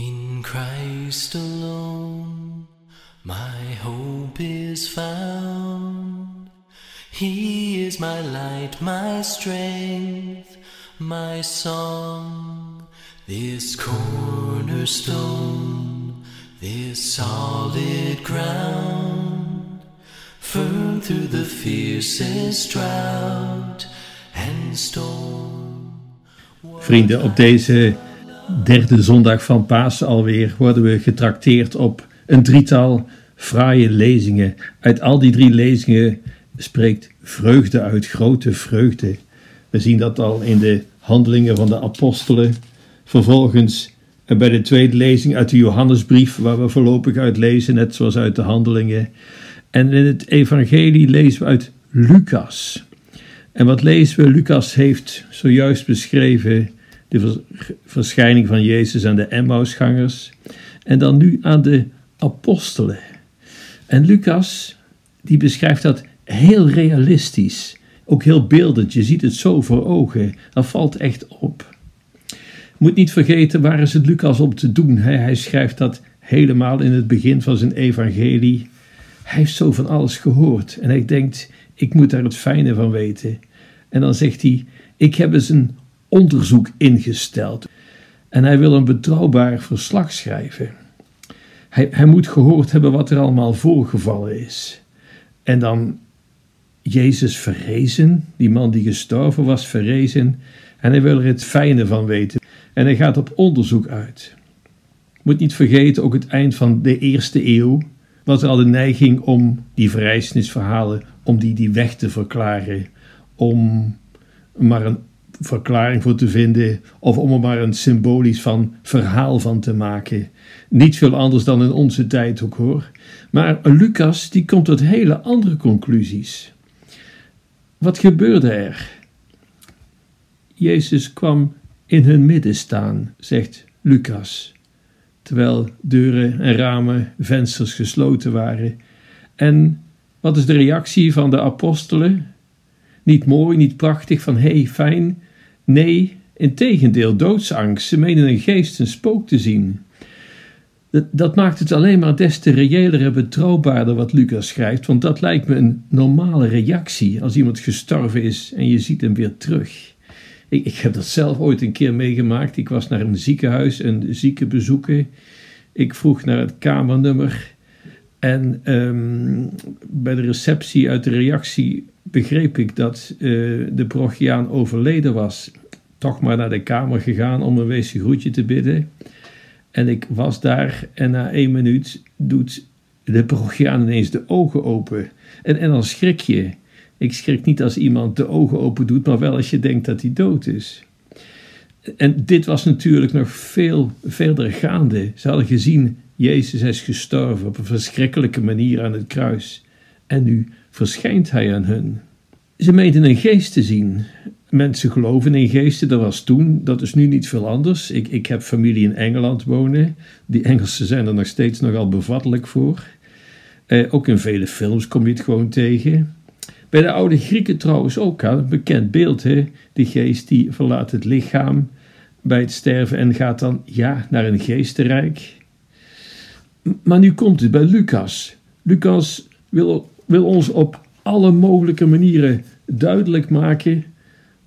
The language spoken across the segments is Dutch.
In Christ alone, my hope is found. He is my light, my strength, my song. This cornerstone, this solid ground, firm through the fiercest drought and storm. Vrienden, op deze derde zondag van Pasen alweer worden we getrakteerd op een drietal fraaie lezingen. Uit al die drie lezingen spreekt vreugde uit, grote vreugde. We zien dat al in de handelingen van de apostelen. Vervolgens bij de tweede lezing uit de Johannesbrief, waar we voorlopig uit lezen, net zoals uit de handelingen. En in het evangelie lezen we uit Lucas. En wat lezen we? Lucas heeft zojuist beschreven de verschijning van Jezus aan de Emmausgangers en dan nu aan de apostelen. En Lucas, die beschrijft dat heel realistisch, ook heel beeldend. Je ziet het zo voor ogen, dat valt echt op. Moet niet vergeten, waar is het Lucas om te doen? Hij schrijft dat helemaal in het begin van zijn evangelie. Hij heeft zo van alles gehoord en hij denkt, ik moet daar het fijne van weten. En dan zegt hij, ik heb eens een onderzoek ingesteld. En hij wil een betrouwbaar verslag schrijven. Hij, hij moet gehoord hebben wat er allemaal voorgevallen is. En dan Jezus verrezen, die man die gestorven was, verrezen. En hij wil er het fijne van weten. En hij gaat op onderzoek uit. Moet niet vergeten, ook het eind van de eerste eeuw was er al de neiging om die verrijzenisverhalen, om die, die weg te verklaren. Om maar een verklaring voor te vinden of om er maar een symbolisch van verhaal van te maken. Niet veel anders dan in onze tijd ook hoor. Maar Lucas die komt tot hele andere conclusies. Wat gebeurde er? Jezus kwam in hun midden staan, zegt Lucas, terwijl deuren en ramen, vensters gesloten waren. En wat is de reactie van de apostelen? Niet mooi, niet prachtig, van hé, hey, fijn, Nee, integendeel, doodsangst. Ze menen een geest, een spook te zien. Dat, dat, maakt het alleen maar des te reëler en betrouwbaarder wat Lucas schrijft, want dat lijkt me een normale reactie als iemand gestorven is en je ziet hem weer terug. Ik, ik heb dat zelf ooit een keer meegemaakt. Ik was naar een ziekenhuis een zieke bezoeken. Ik vroeg naar het kamernummer en um, bij de receptie uit de reactie begreep ik dat uh, de parochiaan overleden was. Toch maar naar de kamer gegaan om een weesje groetje te bidden. En ik was daar en na één minuut doet de parochiaan ineens de ogen open. En, en dan schrik je. Ik schrik niet als iemand de ogen open doet, maar wel als je denkt dat hij dood is. En dit was natuurlijk nog veel verder gaande. Ze hadden gezien, Jezus is gestorven op een verschrikkelijke manier aan het kruis. En nu verschijnt hij aan hun. Ze meenden een geest te zien. Mensen geloven in geesten, dat was toen, dat is nu niet veel anders. Ik, ik heb familie in Engeland wonen. Die Engelsen zijn er nog steeds nogal bevattelijk voor. Eh, ook in vele films kom je het gewoon tegen. Bij de oude Grieken trouwens ook, een bekend beeld. Hè? Die geest die verlaat het lichaam bij het sterven en gaat dan ja, naar een geestenrijk. Maar nu komt het bij Lucas. Lucas wil, wil ons op alle mogelijke manieren duidelijk maken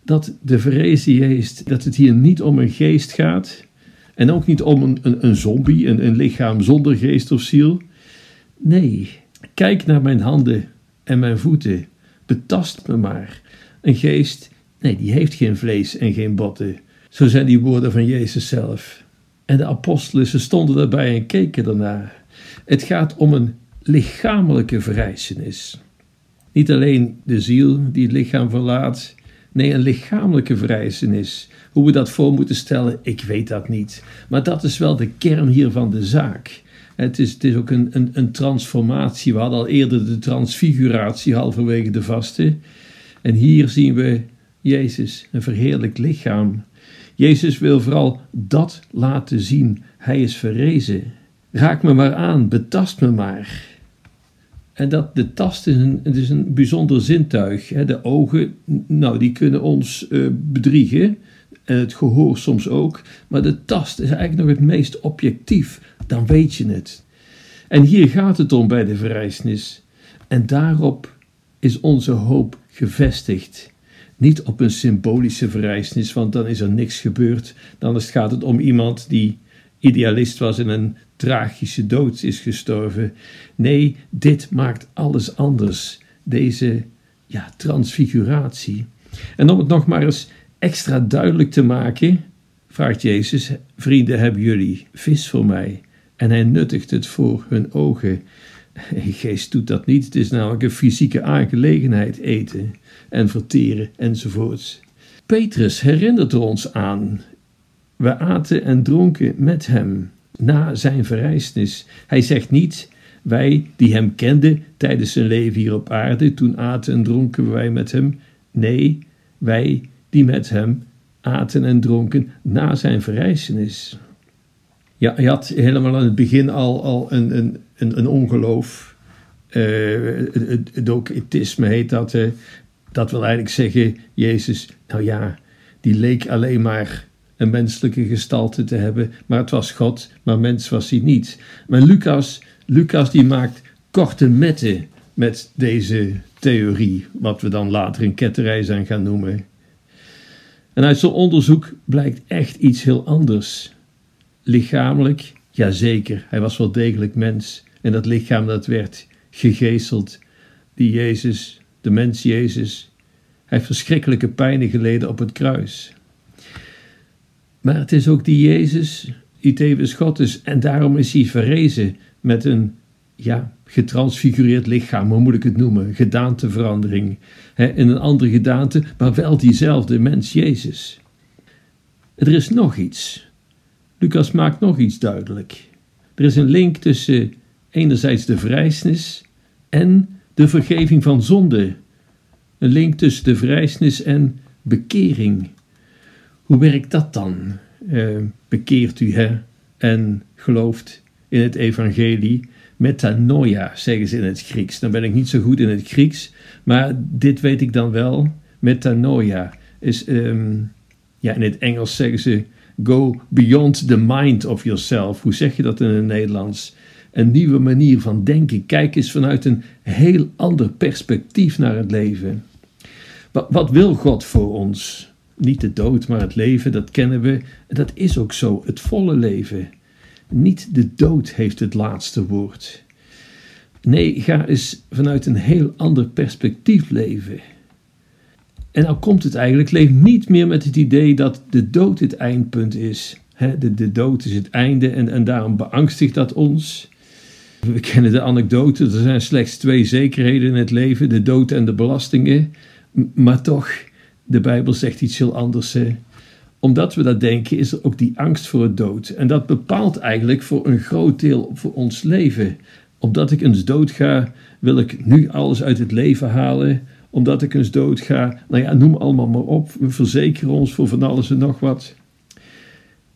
dat de vrezen geest, dat het hier niet om een geest gaat. En ook niet om een, een, zombie, een, een lichaam zonder geest of ziel. Nee, kijk naar mijn handen en mijn voeten. Betast me maar. Een geest, nee, die heeft geen vlees en geen botten. Zo zijn die woorden van Jezus zelf. En de apostelen, ze stonden daarbij en keken ernaar. Het gaat om een lichamelijke verrijzenis. Niet alleen de ziel die het lichaam verlaat, nee, een lichamelijke verrijzenis. Hoe we dat voor moeten stellen, ik weet dat niet. Maar dat is wel de kern hier van de zaak. Het is, het is ook een, een, een transformatie. We hadden al eerder de transfiguratie halverwege de vaste. En hier zien we Jezus, een verheerlijk lichaam. Jezus wil vooral dat laten zien. Hij is verrezen. Raak me maar aan, betast me maar. En dat de tast is een, het is een bijzonder zintuig. De ogen, nou, die kunnen ons uh, bedriegen. en het gehoor soms ook, maar de tast is eigenlijk nog het meest objectief. Dan weet je het. En hier gaat het om bij de verrijzenis. En daarop is onze hoop gevestigd. Niet op een symbolische verrijzenis, want dan is er niks gebeurd. Dan gaat het om iemand die idealist was en een tragische dood is gestorven. Nee, dit maakt alles anders. Deze ja, transfiguratie. En om het nog maar eens extra duidelijk te maken, vraagt Jezus: Vrienden, hebben jullie vis voor mij? En hij nuttigt het voor hun ogen. Geest doet dat niet. Het is namelijk een fysieke aangelegenheid: eten en verteren enzovoorts. Petrus herinnert er ons aan. We aten en dronken met hem na zijn verrijzenis. Hij zegt niet: wij die hem kenden tijdens zijn leven hier op aarde, toen aten en dronken wij met hem. Nee, wij die met hem aten en dronken na zijn verrijzenis. Ja, hij had helemaal aan het begin al, al een, een, een, een ongeloof. Uh, docetisme heet dat. Dat wil eigenlijk zeggen, Jezus, nou ja, die leek alleen maar een menselijke gestalte te hebben, maar het was God, maar mens was hij niet. Maar Lucas, Lucas die maakt korte metten met deze theorie, wat we dan later een ketterij zijn gaan noemen. En uit zo'n onderzoek blijkt echt iets heel anders. Lichamelijk, jazeker, hij was wel degelijk mens. En dat lichaam dat werd gegezeld. Die Jezus, de mens Jezus, hij heeft verschrikkelijke pijnen geleden op het kruis. Maar het is ook die Jezus die tevens God is. En daarom is hij verrezen met een ja, getransfigureerd lichaam, hoe moet ik het noemen? Gedaanteverandering. He, in een andere gedaante, maar wel diezelfde mens Jezus. Er is nog iets. Lucas maakt nog iets duidelijk. Er is een link tussen enerzijds de vrijsnis en de vergeving van zonde. Een link tussen de vrijsnis en bekering. Hoe werkt dat dan? Uh, bekeert u hè, en gelooft in het evangelie. Metanoia zeggen ze in het Grieks. Dan ben ik niet zo goed in het Grieks, maar dit weet ik dan wel. Metanoia is, um, ja, in het Engels zeggen ze go beyond the mind of yourself. Hoe zeg je dat in het Nederlands? Een nieuwe manier van denken. Kijk eens vanuit een heel ander perspectief naar het leven. Wat, wat wil God voor ons? Niet de dood, maar het leven, dat kennen we. Dat is ook zo, het volle leven. Niet de dood heeft het laatste woord. Nee, ga eens vanuit een heel ander perspectief leven. En nou komt het eigenlijk, leef niet meer met het idee dat de dood het eindpunt is. de, de dood is het einde en, en daarom beangstigt dat ons. We kennen de anekdote, er zijn slechts twee zekerheden in het leven, de dood en de belastingen. Maar toch, de Bijbel zegt iets heel anders. Omdat we dat denken, is er ook die angst voor het dood. En dat bepaalt eigenlijk voor een groot deel voor ons leven. Omdat ik eens dood ga, wil ik nu alles uit het leven halen. Omdat ik eens dood ga, nou ja, noem allemaal maar op. We verzekeren ons voor van alles en nog wat.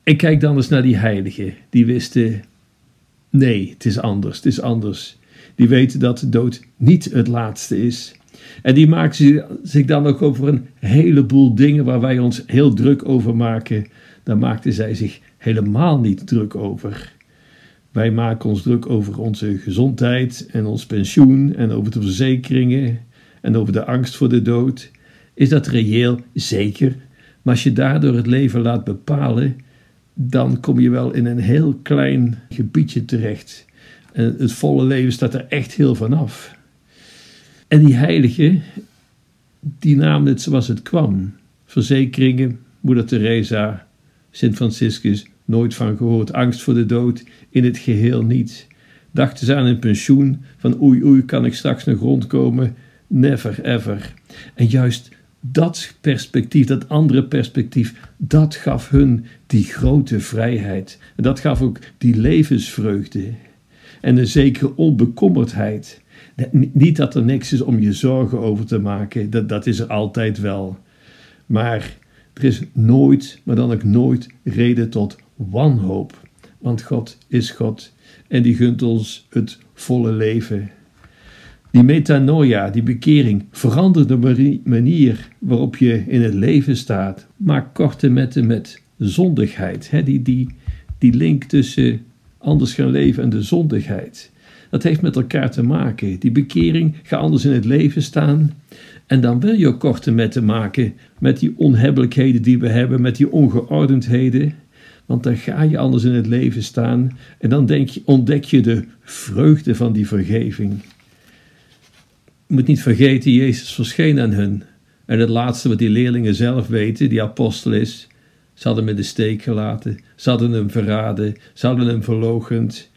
Ik kijk dan eens naar die heiligen. Die wisten, nee, het is anders, het is anders. Die weten dat de dood niet het laatste is. En die maken zich dan ook over een heleboel dingen waar wij ons heel druk over maken. Daar maakten zij zich helemaal niet druk over. Wij maken ons druk over onze gezondheid en ons pensioen en over de verzekeringen en over de angst voor de dood. Is dat reëel? Zeker. Maar als je daardoor het leven laat bepalen, dan kom je wel in een heel klein gebiedje terecht. En het volle leven staat er echt heel vanaf. En die heilige, die namen het zoals het kwam. Verzekeringen, Moeder Teresa, Sint Franciscus, nooit van gehoord. Angst voor de dood, in het geheel niet. Dachten ze aan een pensioen, van oei oei, kan ik straks nog rondkomen? Never ever. En juist dat perspectief, dat andere perspectief, dat gaf hun die grote vrijheid. En dat gaf ook die levensvreugde. En een zekere onbekommerdheid. Niet dat er niks is om je zorgen over te maken, dat, dat is er altijd wel. Maar er is nooit, maar dan ook nooit, reden tot wanhoop. Want God is God en die gunt ons het volle leven. Die metanoia, die bekering, verandert de manier waarop je in het leven staat. Maak korte metten met zondigheid. Die, die, die link tussen anders gaan leven en de zondigheid. Dat heeft met elkaar te maken. Die bekering, ga anders in het leven staan. En dan wil je ook korte metten maken met die onhebbelijkheden die we hebben, met die ongeordendheden. Want dan ga je anders in het leven staan en dan denk je, ontdek je de vreugde van die vergeving. Je moet niet vergeten, Jezus verscheen aan hun. En het laatste wat die leerlingen zelf weten, die apostel is, ze hadden hem in de steek gelaten, ze hadden hem verraden, ze hadden hem verlogend.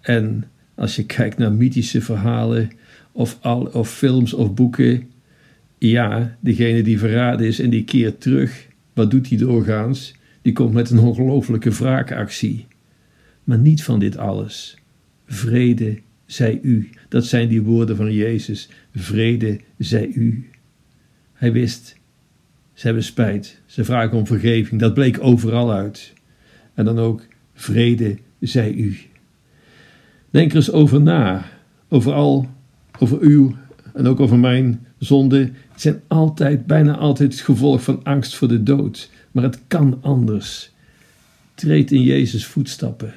En als je kijkt naar mythische verhalen of, al, of films of boeken, ja, degene die verraden is en die keert terug, wat doet hij doorgaans? Die komt met een ongelofelijke wraakactie. Maar niet van dit alles. Vrede zij u. Dat zijn die woorden van Jezus. Vrede zij u. Hij wist, ze hebben spijt, ze vragen om vergeving. Dat bleek overal uit. En dan ook, vrede zij u. Denk er eens over na. Overal, over u en ook over mijn zonde. zijn altijd, bijna altijd het gevolg van angst voor de dood. Maar het kan anders. Treed in Jezus' voetstappen.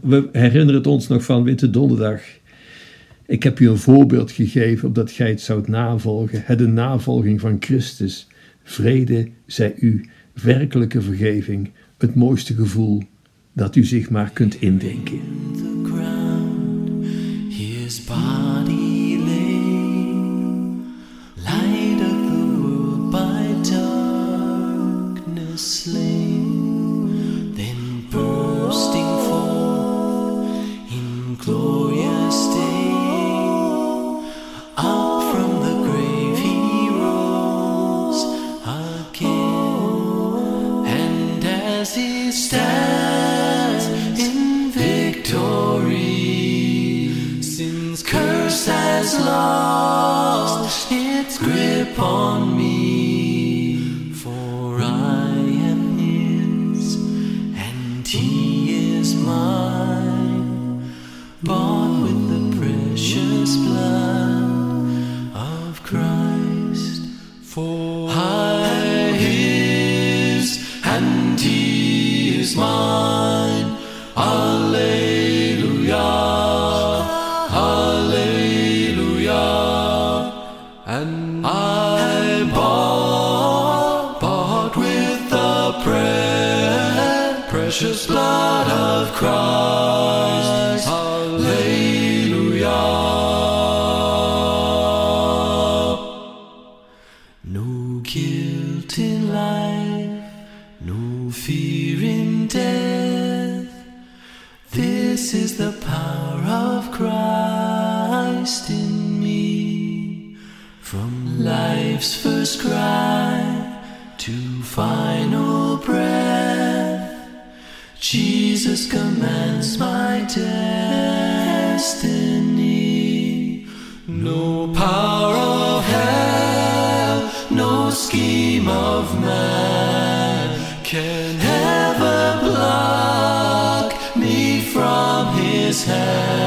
We herinneren het ons nog van Witte Donderdag. Ik heb je een voorbeeld gegeven opdat gij het zoudt navolgen. De navolging van Christus. Vrede zij u, werkelijke vergeving, het mooiste gevoel dat u zich maar kunt indenken. lost its grip on me. Precious blood of Christ. Hallelujah. No guilt in life, no fear in death. This is the power of Christ in me. From life's first cry to final. Jesus commands my destiny. No power of hell, no scheme of man can ever block me from his hand.